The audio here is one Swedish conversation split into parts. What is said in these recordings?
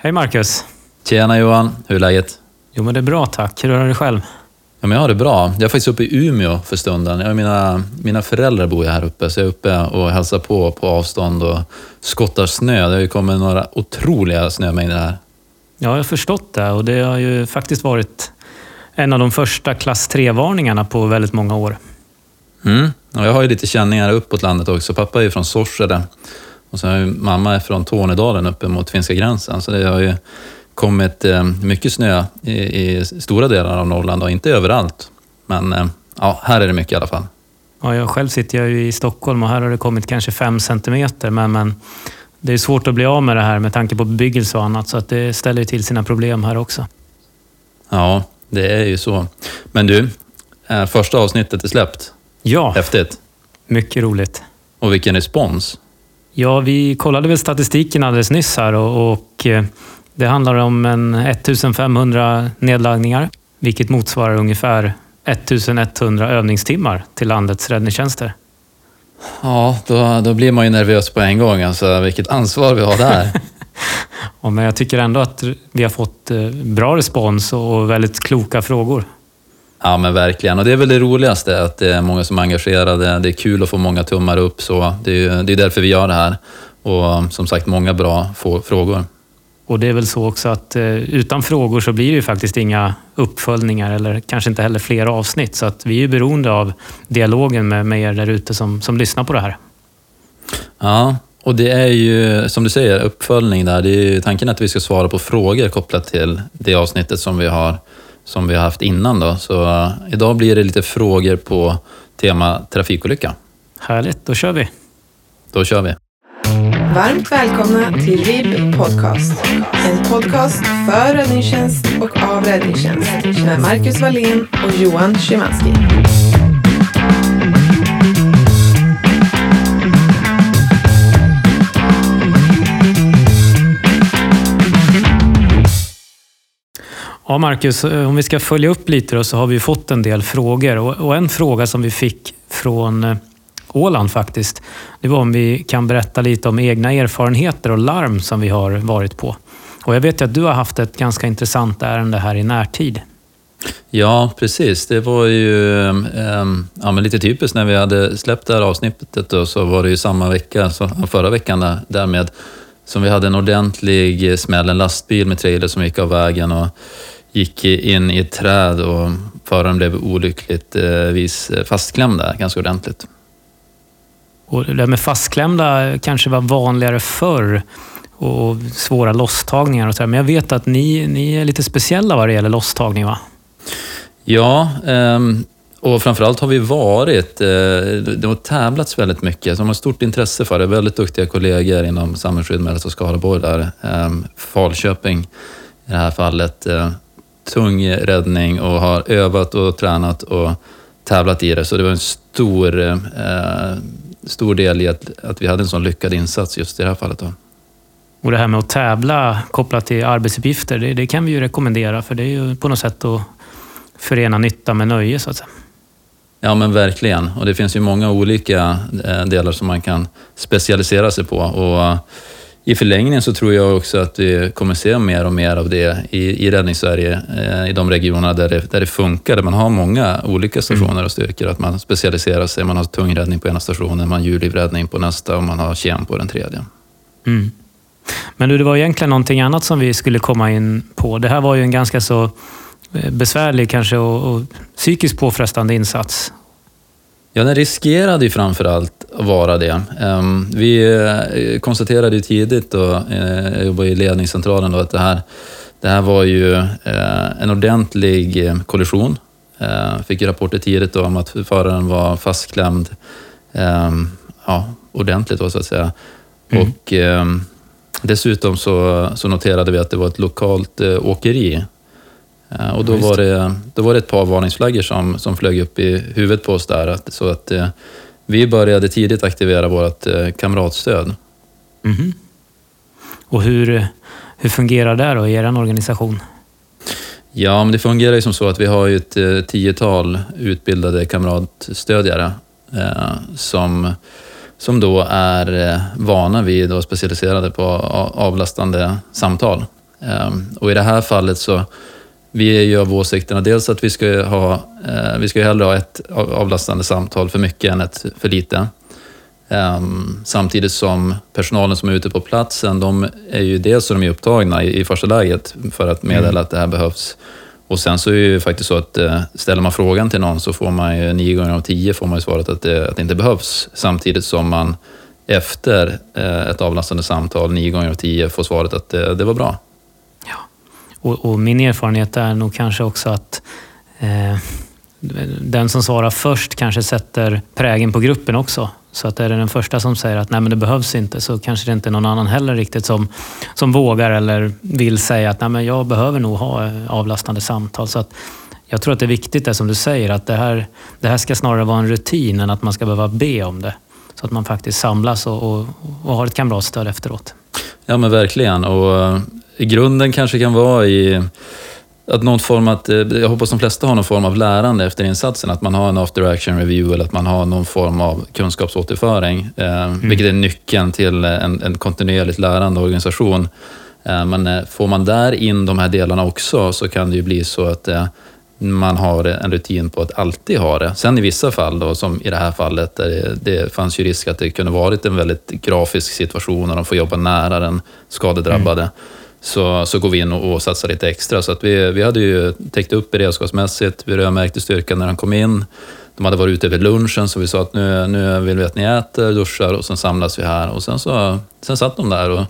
Hej Marcus! Tjena Johan, hur är läget? Jo men det är bra tack. Hur du det själv? Ja, men jag har det bra. Jag är faktiskt uppe i Umeå för stunden. Jag, mina, mina föräldrar bor ju här uppe, så jag är uppe och hälsar på på avstånd och skottar snö. Det har ju kommit några otroliga snömängder här. Ja, jag har förstått det och det har ju faktiskt varit en av de första klass 3-varningarna på väldigt många år. Mm. Och jag har ju lite känningar uppåt landet också. Pappa är ju från Sorsele och så har ju mamma är från Tornedalen uppe mot finska gränsen. Så det har ju kommit eh, mycket snö i, i stora delar av Norrland och inte överallt. Men eh, ja, här är det mycket i alla fall. Ja, jag själv sitter jag ju i Stockholm och här har det kommit kanske fem centimeter. Men, men det är svårt att bli av med det här med tanke på bebyggelse och annat. Så att det ställer till sina problem här också. Ja, det är ju så. Men du, första avsnittet är släppt. Ja, Häftigt. mycket roligt. Och vilken respons. Ja, vi kollade väl statistiken alldeles nyss här och, och eh, det handlar om en 1500 nedladdningar, vilket motsvarar ungefär 1100 övningstimmar till landets räddningstjänster. Ja, då, då blir man ju nervös på en gång. Alltså, vilket ansvar vi har där. Ja, men jag tycker ändå att vi har fått eh, bra respons och väldigt kloka frågor. Ja, men verkligen. Och det är väl det roligaste, att det är många som är engagerade. Det är kul att få många tummar upp. Så det är, det är därför vi gör det här. Och som sagt, många bra frågor. Och det är väl så också att eh, utan frågor så blir det ju faktiskt inga uppföljningar eller kanske inte heller fler avsnitt. Så att vi är ju beroende av dialogen med, med er där ute som, som lyssnar på det här. Ja, och det är ju, som du säger, uppföljning där. Det är ju tanken att vi ska svara på frågor kopplat till det avsnittet som vi har, som vi har haft innan. Då. Så eh, idag blir det lite frågor på tema trafikolycka. Härligt, då kör vi! Då kör vi. Varmt välkomna till RIB Podcast. En podcast för räddningstjänst och av räddningstjänst med Marcus Wallén och Johan Szymanski. Ja, Marcus, eh, om vi ska följa upp lite då, så har vi fått en del frågor. Och, en fråga som vi fick från eh, Åland faktiskt, det var om vi kan berätta lite om egna erfarenheter och larm som vi har varit på. Och jag vet ju att du har haft ett ganska intressant ärende här i närtid. Ja, precis. Det var ju ehm, ja, men lite typiskt när vi hade släppt det här avsnittet då, så var det ju samma vecka, så, förra veckan där, därmed, som vi hade en ordentlig smäll, en lastbil med trailer som gick av vägen och gick in i ett träd och föraren blev olyckligtvis fastklämd där ganska ordentligt. Och det där med fastklämda kanske var vanligare förr och svåra losstagningar och så där. Men jag vet att ni, ni är lite speciella vad det gäller losstagning va? Ja, ehm, och framförallt har vi varit, eh, det har tävlats väldigt mycket, så de har stort intresse för det. Väldigt duktiga kollegor inom samhällsskydd med och Skaraborg där. Ehm, Falköping i det här fallet. Tung räddning och har övat och tränat och tävlat i det. Så det var en stor, eh, stor del i att, att vi hade en sån lyckad insats just i det här fallet. Då. Och det här med att tävla kopplat till arbetsuppgifter, det, det kan vi ju rekommendera för det är ju på något sätt att förena nytta med nöje så att säga. Ja men verkligen. Och det finns ju många olika eh, delar som man kan specialisera sig på. Och i förlängningen så tror jag också att vi kommer se mer och mer av det i, i räddningssverige, eh, i de regionerna där det, där det funkar, där man har många olika stationer och styrkor. Att man specialiserar sig, man har tung räddning på ena stationen, man har djurlivräddning på nästa och man har kem på den tredje. Mm. Men du, det var egentligen någonting annat som vi skulle komma in på. Det här var ju en ganska så eh, besvärlig kanske och, och psykiskt påfrestande insats. Ja, den riskerade ju framför allt att vara det. Ehm, Vi eh, konstaterade ju tidigt, då, eh, jag jobbade i ledningscentralen, då, att det här, det här var ju eh, en ordentlig kollision. Eh, Fick ju rapporter tidigt då om att föraren var fastklämd ehm, ja, ordentligt, då, så att säga. Mm. Och ehm, dessutom så, så noterade vi att det var ett lokalt åkeri Och då var, det, då var det ett par varningsflaggor som, som flög upp i huvudet på oss där. Att, så att eh, vi började tidigt aktivera vårt eh, kamratstöd. Mhm. Och hur, hur fungerar det då i er organisation? Ja, men det fungerar ju som så att vi har ju ett eh, tiotal utbildade kamratstödjare eh, som, som då är eh, vana vid och specialiserade på avlastande samtal. Ehm, och i det här fallet så vi är ju av åsikterna dels att vi ska ha, eh, vi ska hellre ha ett avlastande samtal för mycket än ett för lite. Um, samtidigt som personalen som är ute på platsen, de är ju dels så de är upptagna i, första läget för att meddela mm. att det här behövs. Och sen så är det ju faktiskt så att uh, ställer man frågan till någon så får man ju nio gånger av tio får man ju svaret att det, att det inte behövs. Samtidigt som man efter uh, ett avlastande samtal nio gånger av tio får svaret att det, det var bra. Och, och, min erfarenhet är nog kanske också att eh, den som svarar först kanske sätter prägen på gruppen också. Så att är det den första som säger att nej men det behövs inte så kanske det inte är någon annan heller riktigt som, som vågar eller vill säga att nej men jag behöver nog ha eh, avlastande samtal. Så att jag tror att det är viktigt det som du säger att det här, det här ska snarare vara en rutin än att man ska behöva be om det. Så att man faktiskt samlas och, och, och har ett kamratstöd efteråt. Ja men verkligen och eh, grunden kanske kan vara i att någon form att, eh, jag hoppas de flesta har någon form av lärande efter insatsen, att man har en after action review eller att man har någon form av kunskapsåterföring, eh, mm. vilket är nyckeln till en, en kontinuerligt lärande organisation. Eh, men eh, får man där in de här delarna också så kan det ju bli så att eh, man har en rutin på att alltid ha det. Sen i vissa fall, då, som i det här fallet, där det, det fanns ju risk att det kunde varit en väldigt grafisk situation och de får jobba nära den skadedrabbade. Mm så, så går vi in och, och satsar lite extra. Så att vi, vi hade ju täckt upp beredskapsmässigt, vi rödmärkte styrkan när de kom in. De hade varit ute över lunchen så vi sa att nu, nu vill vi att ni äter, duschar och sen samlas vi här. Och sen, så, sen satt de där och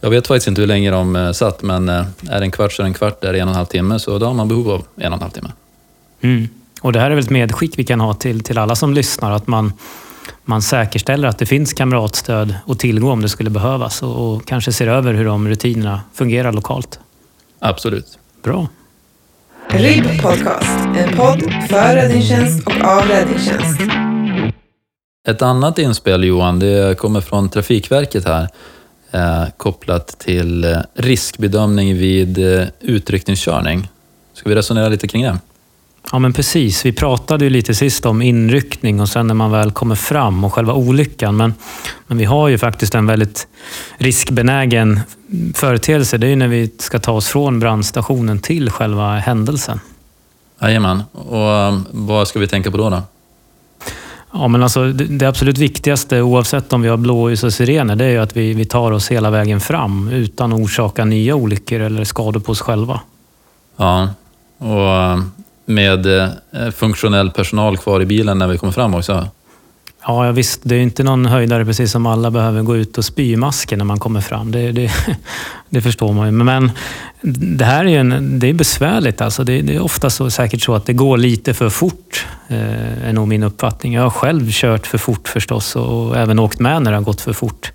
jag vet faktiskt inte hur länge de eh, satt, men eh, är det en kvart så är det en kvart, är det en och en halv timme så då har man behov av en och en halv timme. Mm. Och det här är väl ett medskick vi kan ha till, till alla som lyssnar, att man man säkerställer att det finns kamratstöd att tillgå om det skulle behövas och, och kanske ser över hur de rutinerna fungerar lokalt. Absolut. Bra. RIB Podcast, en podd för räddningstjänst och av räddningstjänst. Ett annat inspel Johan, det kommer från Trafikverket här eh, kopplat till eh, riskbedömning vid eh, utryckningskörning. Ska vi resonera lite kring det? Ja men precis, vi pratade ju lite sist om inryckning och sen när man väl kommer fram och själva olyckan. Men, men vi har ju faktiskt en väldigt riskbenägen företeelse. Det är ju när vi ska ta oss från brandstationen till själva händelsen. Jajamän, och um, vad ska vi tänka på då? då? Ja, men alltså, det absolut viktigaste, oavsett om vi har blåljus och sirener, det är ju att vi, vi tar oss hela vägen fram utan att orsaka nya olyckor eller skador på oss själva. Ja, och um, med eh, funktionell personal kvar i bilen när vi kommer fram också. Ja, visst. Det är inte någon höjdare precis som alla behöver gå ut och spy masken när man kommer fram. Det, det, det förstår man ju. Men det här är, en, det är besvärligt. Alltså. Det, det, är ofta så, säkert så att det går lite för fort, eh, är nog min uppfattning. Jag har själv kört för fort förstås och även åkt med när det har gått för fort.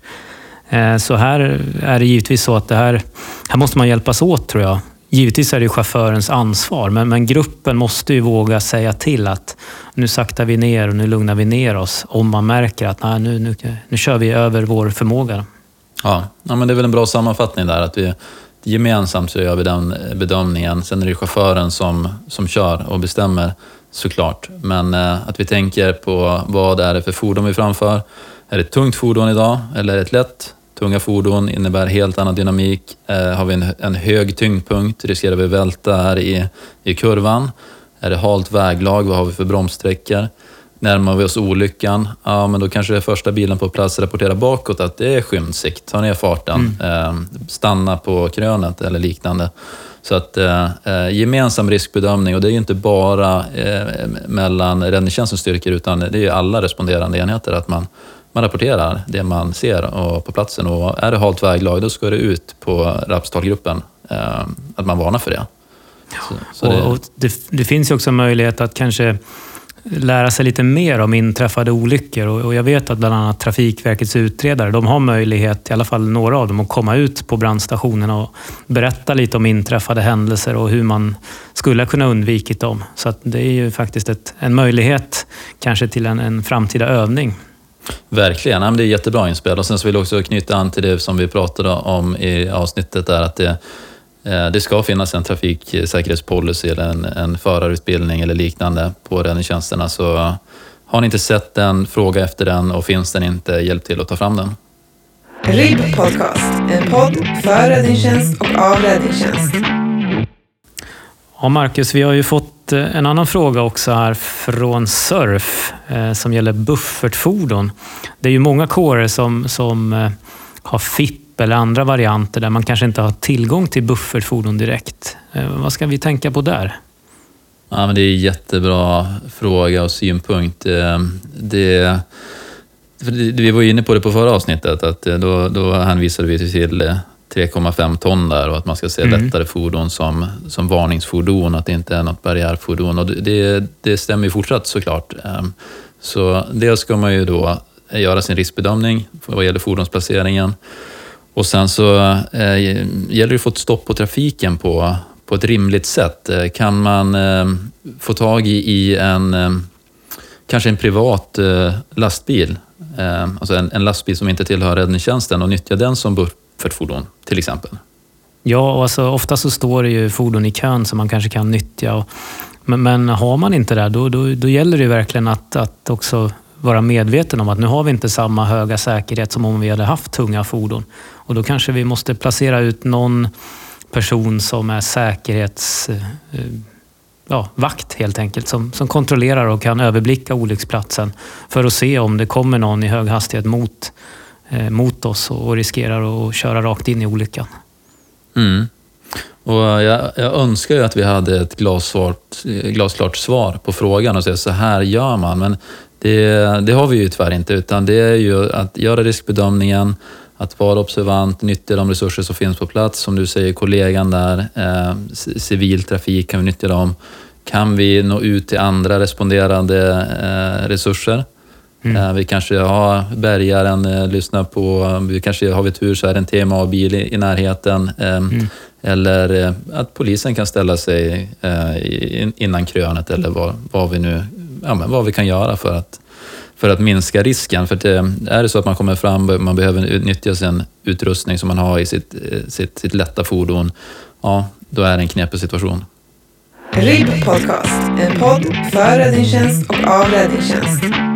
Eh, så här är det givetvis så att det här, här måste man hjälpas åt tror jag. Givetvis är det chaufförens ansvar, men, men, gruppen måste ju våga säga till att nu saktar vi ner och nu lugnar vi ner oss om man märker att nej, nu, nu, nu kör vi över vår förmåga. Ja, ja men det är väl en bra sammanfattning där, att vi gemensamt så gör vi den eh, bedömningen. Sen är det chauffören som, som kör och bestämmer såklart, men eh, att vi tänker på vad är det för fordon vi framför. Är det ett tungt fordon idag eller är det ett lätt? Tunga fordon innebär helt annan dynamik. Eh, har vi en, en hög tyngdpunkt riskerar vi att välta här i, i kurvan. Är det halt väglag, vad har vi för bromssträckor? Närmar vi oss olyckan, ja men då kanske det första bilen på plats rapporterar bakåt att det är skymsikt, ta ner farten, mm. eh, stanna på krönet eller liknande. Så att eh, eh gemensam riskbedömning och det är ju inte bara eh, mellan räddningstjänstens styrkor utan det är ju alla responderande enheter att man man rapporterar det man ser och på platsen. Och är det halt väglag, då ska det ut på rapstalgruppen, eh, att man varnar för det. Så, så och, det... Och det, det, finns ju också möjlighet att kanske lära sig lite mer om inträffade olyckor. Och, och jag vet att bland annat Trafikverkets utredare, de har möjlighet, i alla fall några av dem, att komma ut på brandstationerna och berätta lite om inträffade händelser och hur man skulle kunna undvikit dem. Så det är ju faktiskt ett, en möjlighet kanske till en, en framtida övning. Verkligen, ja, det är jättebra inspel. Och sen så vill jag också knyta an till det som vi pratade om i avsnittet där att det, eh, det ska finnas en trafiksäkerhetspolicy eller en, en förarutbildning eller liknande på räddningstjänsterna. Så har ni inte sett den, fråga efter den och finns den inte, hjälp till att ta fram den. RIB Podcast, en podd för räddningstjänst och av räddningstjänst. Ja, Marcus, vi har ju fått Eh, en annan fråga också här från Surf eh, som gäller buffertfordon. Det är ju många kårer som, som eh, har FIP eller andra varianter där man kanske inte har tillgång till buffertfordon direkt. Eh, vad ska vi tänka på där? Ja, men det är en jättebra fråga och synpunkt. Eh, det, vi var inne på det på förra avsnittet, att eh, då, då hänvisade vi till eh, 3,5 ton där och att man ska se mm. lättare fordon som, som varningsfordon, att det inte är något barriärfordon. Och det, det stämmer ju fortsatt såklart. Så dels ska man ju då göra sin riskbedömning vad gäller fordonsplaceringen. Och sen så eh, gäller det att få ett stopp på trafiken på, på ett rimligt sätt. Eh, kan man eh, få tag i, i en, eh, kanske en privat eh, lastbil, eh, alltså en, en, lastbil som inte tillhör räddningstjänsten och nyttja den som för ett fordon till exempel? Ja, och alltså, ofta så står det ju fordon i kön som man kanske kan nyttja. Och, men, men, har man inte det, då, då, då gäller det verkligen att, att också vara medveten om att nu har vi inte samma höga säkerhet som om vi hade haft tunga fordon. Och då kanske vi måste placera ut någon person som är säkerhetsvakt eh, ja, helt enkelt, som, som kontrollerar och kan överblicka olycksplatsen för att se om det kommer någon i hög hastighet mot, Eh, mot oss och, riskerar att köra rakt in i olyckan. Mm. Och jag, jag, önskar ju att vi hade ett glasklart svar på frågan och säga så här gör man, men det, det, har vi ju tyvärr inte, utan det är ju att göra riskbedömningen, att vara observant, nyttja de resurser som finns på plats. Som du säger, kollegan där, eh, civil trafik, kan vi nyttja dem? Kan vi nå ut till andra responderande eh, resurser? Mm. Eh, vi kanske har bärgaren, eh, lyssnar på, vi kanske har vi tur så är det en TMA-bil i, i närheten. Eh, mm. Eller eh, att polisen kan ställa sig innan krönet eller vad, vad vi nu ja, men vad vi kan göra för att, för att minska risken. För det, är det så att man kommer fram, man behöver nyttja sin utrustning som man har i sitt, sitt, sitt lätta fordon, ja, då är det en knepig situation. RIB Podcast, en podd för räddningstjänst och av räddningstjänst.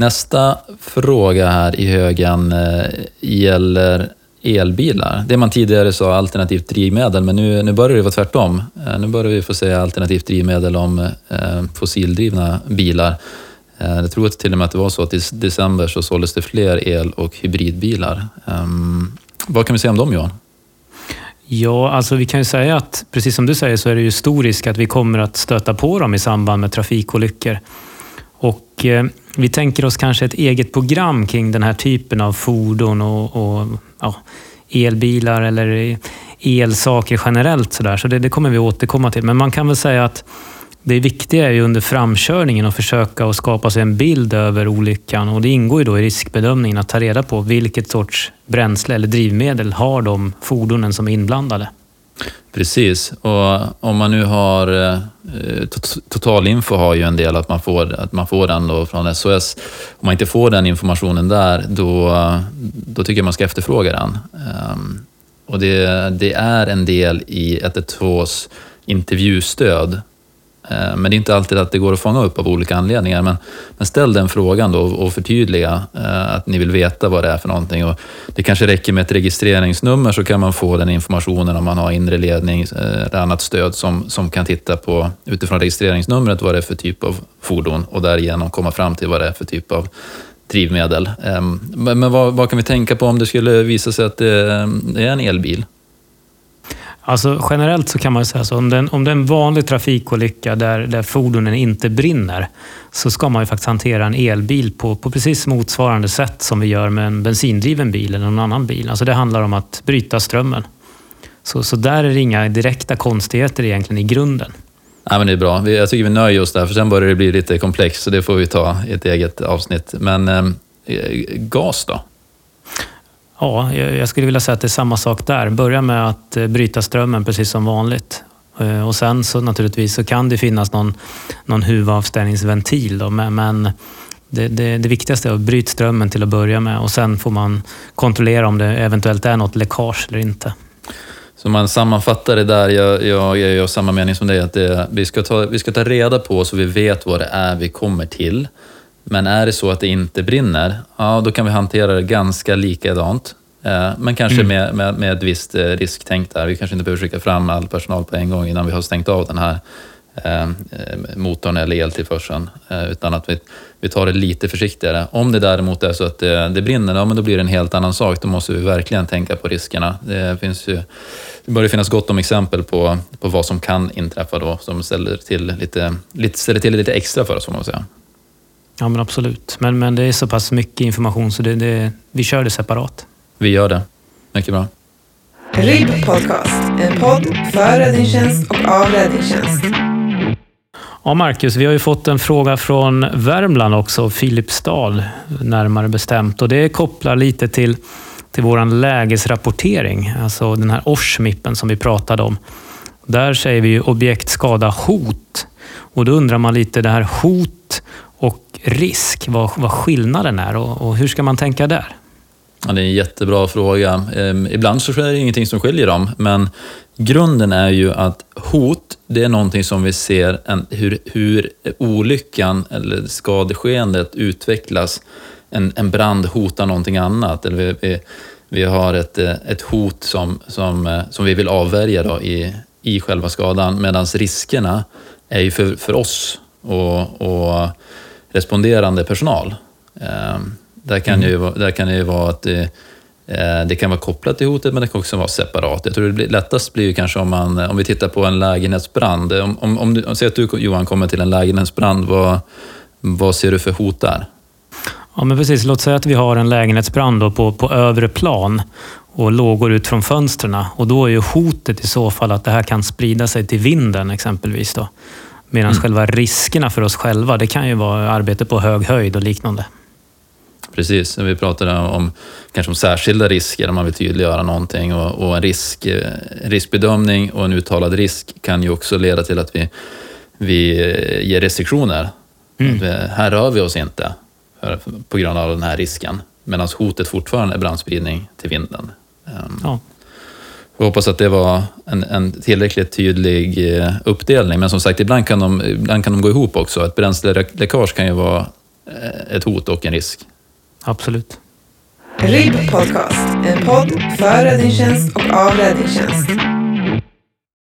Nästa fråga här i högen eh, gäller elbilar. Det man tidigare sa alternativt drivmedel, men nu, nu börjar det vara tvärtom. Eh, nu börjar vi få säga alternativt drivmedel om eh, fossildrivna bilar. Jag tror till och med att det var så att i december så såldes det fler el och hybridbilar. Ehm, vad kan vi säga om dem Johan? Ja, alltså vi kan ju säga att precis som du säger så är det ju stor risk att vi kommer att stöta på dem i samband med trafikolyckor. Och eh, vi tänker oss kanske ett eget program kring den här typen av fordon och, och ja, elbilar eller elsaker generellt. Så, där. så det, det, kommer vi återkomma till. Men man kan väl säga att det viktiga är ju under framkörningen att försöka att skapa sig en bild över olyckan. Och det ingår ju då i riskbedömningen att ta reda på vilket sorts bränsle eller drivmedel har de fordonen som är inblandade. Precis, och om man nu har... Eh, Totalinfo har ju en del att man får, att man får den då från SOS. Om man inte får den informationen där, då, då tycker jag man ska efterfråga den. Ehm, och det, det, är en del i 112s intervjustöd Eh, men det är inte alltid att det går att fånga upp av olika anledningar. Men, men ställ den frågan då och förtydliga eh, att ni vill veta vad det är för någonting. Och det kanske räcker med ett registreringsnummer så kan man få den informationen om man har inre ledning eh, eller annat stöd som, som kan titta på utifrån registreringsnumret vad det är för typ av fordon och därigenom komma fram till vad det är för typ av drivmedel. Ehm, men, men vad, vad kan vi tänka på om det skulle visa sig att det är en elbil? Alltså generellt så kan man säga så, om det, är, om det är en vanlig trafikolycka där, där fordonen inte brinner, så ska man ju faktiskt hantera en elbil på, på precis motsvarande sätt som vi gör med en bensindriven bil eller någon annan bil. Alltså det handlar om att bryta strömmen. Så, så där är det inga direkta konstigheter egentligen i grunden. Ja, men det är bra. Jag tycker vi nöjer oss där, för sen börjar det bli lite komplext, så det får vi ta i ett eget avsnitt. Men ehm, eh, gas då? Ja, jag skulle vilja säga att det är samma sak där. Börja med att eh, bryta strömmen precis som vanligt. Eh, och sen så naturligtvis så kan det finnas någon, någon huvudavstängningsventil. Då, men det, det, det, viktigaste är att bryta strömmen till att börja med och sen får man kontrollera om det eventuellt är något läckage eller inte. Så man sammanfattar det där, jag, jag, jag, av samma mening som dig, att det, vi, ska ta, vi ska ta reda på så vi vet vad det är vi kommer till. Men är det så att det inte brinner, ja då kan vi hantera det ganska likadant. Eh, men kanske Mm. med, med, med ett visst eh, risktänk där. Vi kanske inte behöver skicka fram all personal på en gång innan vi har stängt av den här eh, eh, motorn eller eltillförseln. Eh, utan att vi, vi tar det lite försiktigare. Om det däremot är så att det, det brinner, ja, men då blir det en helt annan sak. Då måste vi verkligen tänka på riskerna. Det, finns ju, det börjar finnas gott om exempel på, på vad som kan inträffa då, som ställer till lite, lite, ställer till lite extra för oss, får man säga. Ja, men absolut. Men, men det är så pass mycket information så det, det, vi kör det separat. Vi gör det. Mycket bra. RIB Podcast, en podd för räddningstjänst och av räddningstjänst. Ja, Marcus, vi har ju fått en fråga från Värmland också, Filipstad närmare bestämt. Och det kopplar lite till, till vår lägesrapportering, alltså den här OSHMIPen som vi pratade om. Där säger vi ju objekt, skada, hot. Och då undrar man lite det här hot och risk, vad, vad skillnaden är och, och hur ska man tänka där? Ja, det är en jättebra fråga. Ehm, ibland så är det ingenting som skiljer dem, men grunden är ju att hot, det är någonting som vi ser en, hur, hur olyckan eller skadeskeendet utvecklas. En, en brand hotar någonting annat. Eller vi, vi, vi har ett, eh, ett hot som, som, eh, som vi vill avvärja då i, i själva skadan, medan riskerna är ju för, för oss och, och responderande personal. Ehm, där kan, det ju, vara- där kan det ju vara att det, eh, det kan vara kopplat till hotet, men det kan också vara separat. Jag tror det blir, lättast blir ju kanske om, man, om vi tittar på en lägenhetsbrand. Om, om, om, du- säg att du Johan kommer till en lägenhetsbrand, vad, vad ser du för hot där? Ja, men precis. Låt säga att vi har en lägenhetsbrand på, på övre plan och lågor ut från fönstren. Och då är ju hotet i så fall att det här kan sprida sig till vinden exempelvis. Då. Medan själva riskerna för oss själva, det kan ju vara arbete på hög höjd och liknande. Precis, vi pratade om, kanske om särskilda risker om man vill tydliggöra någonting och, och en risk, eh, riskbedömning och en uttalad risk kan ju också leda till att vi, vi ger restriktioner. Mm. Vi, här rör vi oss inte för, på grund av den här risken, medan hotet fortfarande är brandspridning till vinden. Ehm, Ja. Jag hoppas att det var en, en tillräckligt tydlig eh, uppdelning, men som sagt, ibland kan, de, ibland kan de gå ihop också. Ett bränsleläckage kan ju vara eh, ett hot och en risk. Absolut. RIB Podcast, en podd för räddningstjänst och av räddningstjänst.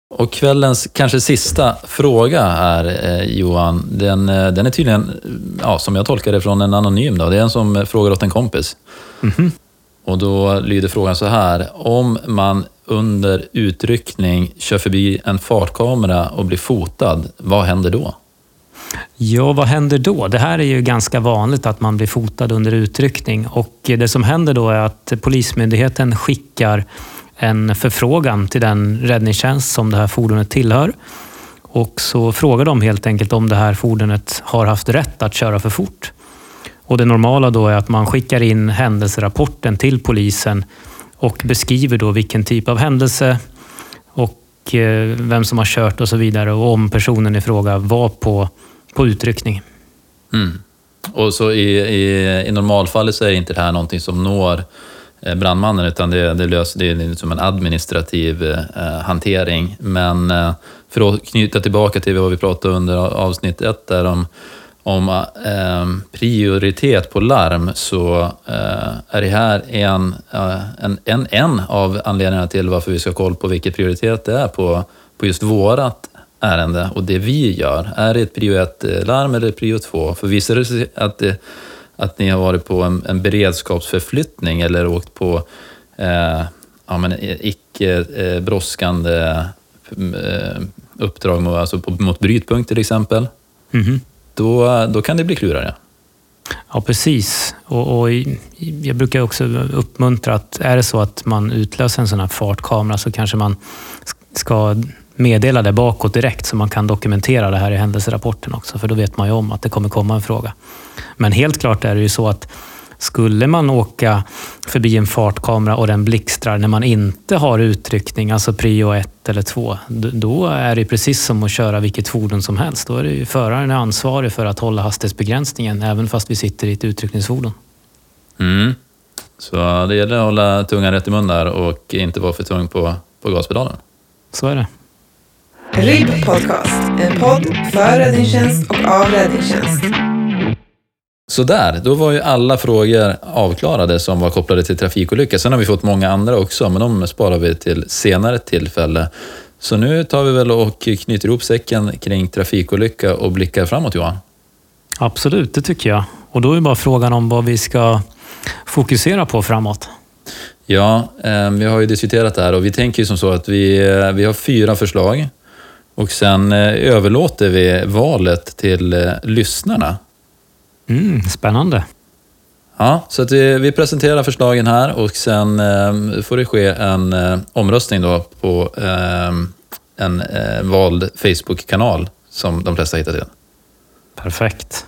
Och kvällens kanske sista fråga är, eh, Johan, den, eh, den är tydligen, ja, som jag tolkar det, från en anonym. Då. Det är en som frågar åt en kompis. Mhm. Och då lyder frågan så här. Om man under utryckning kör förbi en fartkamera och blir fotad, vad händer då? Ja, vad händer då? Det här är ju ganska vanligt att man blir fotad under utryckning och det som händer då är att Polismyndigheten skickar en förfrågan till den räddningstjänst som det här fordonet tillhör. Och så frågar de helt enkelt om det här fordonet har haft rätt att köra för fort. Och det normala då är att man skickar in händelserapporten till polisen och beskriver då vilken typ av händelse och eh, vem som har kört och så vidare och om personen i fråga var på, på utryckning. Mm. Och så i, i, i normalfallet så är inte det här någonting som når eh, brandmannen, utan det, det, löser, det är som en administrativ eh, hantering. Men eh, för att knyta tillbaka till vad vi pratade under avsnitt ett där om, om eh, ehm, prioritet på larm, så eh, är det här en, eh, en, en, en av anledningarna till varför vi ska ha koll på vilket prioritet det är på, på just vårat ärende och det vi gör. Är det ett prio 1-larm eh, eller prio 2? För visar det sig att, det, att ni har varit på en, en beredskapsförflyttning eller åkt på eh, ja, men icke eh, brådskande eh, uppdrag mot, alltså på, mot brytpunkt till exempel, Mhm då, då kan det bli klurigare. Ja, precis. Och, och jag brukar också uppmuntra att är det så att man utlöser en sån här fartkamera så kanske man ska meddela det bakåt direkt så man kan dokumentera det här i händelserapporten också. För då vet man ju om att det kommer komma en fråga. Men helt klart är det ju så att skulle man åka förbi en fartkamera och den blixtrar när man inte har utryckning, alltså prio 1 eller 2, då är det precis som att köra vilket fordon som helst. Då är det ju föraren är ansvarig för att hålla hastighetsbegränsningen, även fast vi sitter i ett utryckningsfordon. Mm. Så det gäller att hålla tungan rätt i mun där och inte vara för tung på, på gaspedalen. Så är det. RIB Podcast, en podd för räddningstjänst och av räddningstjänst. Så där, då var ju alla frågor avklarade som var kopplade till trafikolycka. Sen har vi fått många andra också, men de sparar vi till senare tillfälle. Så nu tar vi väl och knyter ihop säcken kring trafikolycka och blickar framåt Johan. Absolut, det tycker jag. Och då är bara frågan om vad vi ska fokusera på framåt. Ja, eh, vi har ju diskuterat det här och vi tänker ju som så att vi, eh, vi har fyra förslag och sen eh, överlåter vi valet till lyssnarna. Mm, spännande. Ja, så vi, vi presenterar förslagen här och sen eh, får det ske en eh, omröstning då på eh, en eh, vald Facebook-kanal som de flesta hittar till. Perfekt.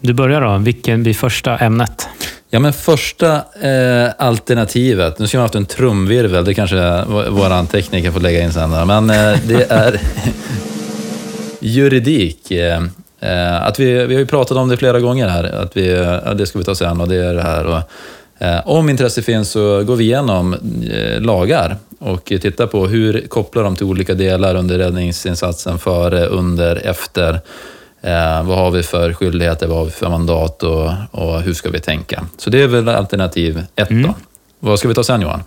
Du börjar då. Vilken blir första ämnet? Ja, men första eh, alternativet, nu ska vi ha haft en trumvirvel, det kanske vår tekniker får lägga in sen, där, men eh, det är juridik. Eh, att vi, vi har ju pratat om det flera gånger här, att vi, ja, det ska vi ta sen och det är det här. Och, eh, om intresse finns så går vi igenom eh, lagar och tittar på hur kopplar de till olika delar under räddningsinsatsen, före, under, efter. Eh, vad har vi för skyldigheter, vad har vi för mandat och, och hur ska vi tänka? Så det är väl alternativ ett mm. då. Vad ska vi ta sen Johan?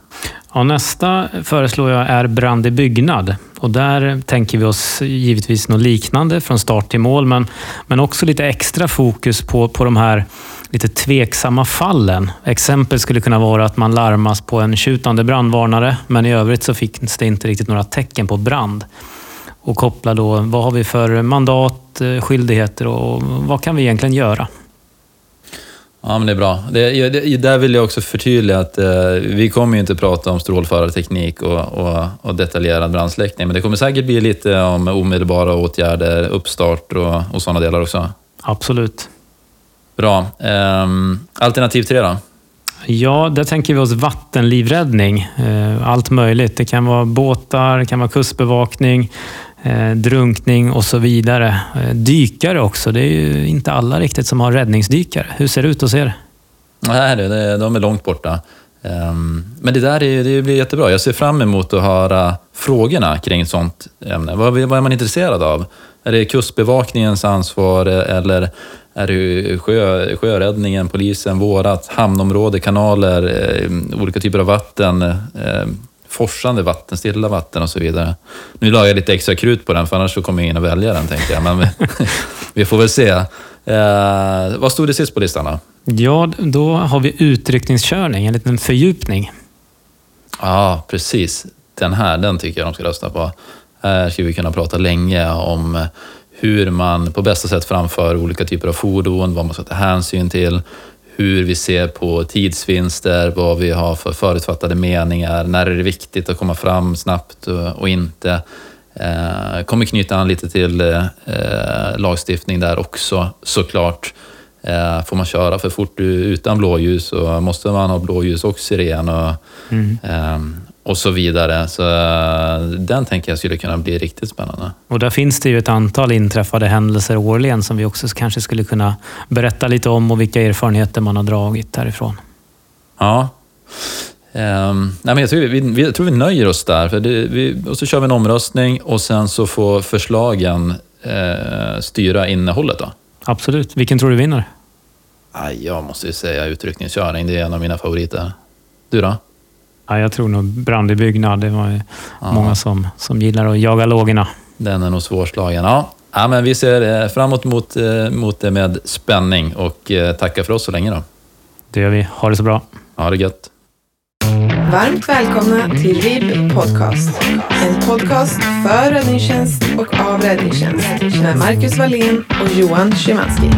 Ja, nästa föreslår jag är brand i byggnad. Och där tänker vi oss givetvis något liknande från start till mål, men, men också lite extra fokus på, på de här lite tveksamma fallen. Exempel skulle kunna vara att man larmas på en tjutande brandvarnare, men i övrigt så finns det inte riktigt några tecken på brand. Och koppla då, vad har vi för mandat, eh, skyldigheter och vad kan vi egentligen göra? Ja, men det är bra. Det, det, där vill jag också förtydliga att eh, vi kommer ju inte prata om strålförarteknik och, och, och, detaljerad brandsläckning, men det kommer säkert bli lite om omedelbara åtgärder, uppstart och, och sådana delar också. Absolut. Bra. Eh, alternativ tre då? Ja, där tänker vi oss vattenlivräddning. Eh, allt möjligt. Det kan vara båtar, det kan vara kustbevakning, Eh, drunkning och så vidare. Eh, dykare också. Det är ju inte alla riktigt som har räddningsdykare. Hur ser det ut hos er? Nej, det, de är långt borta. Ehm, men det där är, det blir jättebra. Jag ser fram emot att höra frågorna kring sånt ämne. Vad, vad är man intresserad av? Är det kustbevakningens ansvar eller är det sjö, sjöräddningen, polisen, vårat, hamnområde, kanaler, eh, olika typer av vatten, ehm, forsande vatten, stilla vatten och så vidare. Nu la jag lite extra krut på den, för annars så kommer ingen att välja den, tänkte jag. Men vi, vi får väl se. Eh, vad stod det sist på listan då? Ja, då har vi utryckningskörning, en liten fördjupning. Ja, precis. Den här, den tycker jag de ska rösta på. Här skulle vi kunna prata länge om hur man på bästa sätt framför olika typer av fordon, vad man ska ta hänsyn till, hur vi ser på tidsvinster, vad vi har för förutfattade meningar, när är det viktigt att komma fram snabbt och inte. Eh, kommer knyta an lite till eh, lagstiftning där också såklart. Eh, får man köra för fort utan blåljus och måste man ha blåljus och siren och, mm. Och så vidare. Så eh, den tänker jag skulle kunna bli riktigt spännande. Och där finns det ju ett antal inträffade händelser årligen som vi också kanske skulle kunna berätta lite om och vilka erfarenheter man har dragit därifrån. Ja. Um, nej men jag, tror vi, vi, jag tror vi nöjer oss där. För det, vi, och så kör vi en omröstning och sen så får förslagen eh, styra innehållet. Då. Absolut. Vilken tror du vinner? Jag måste ju säga utryckningskörning. Det är en av mina favoriter. Du då? Ja, jag tror nog brand i byggnad. Det var ja. många som, som gillar att jaga lågorna. Den är nog svårslagen. Ja. Ja, men vi ser eh, framåt mot, eh, mot det med spänning och eh, tackar för oss så länge. Då. Det gör vi. Ha det så bra. Ha det gött. Varmt välkomna till RIB Podcast. En podcast för räddningstjänst och av räddningstjänst med Marcus Wallén och Johan Szymanski.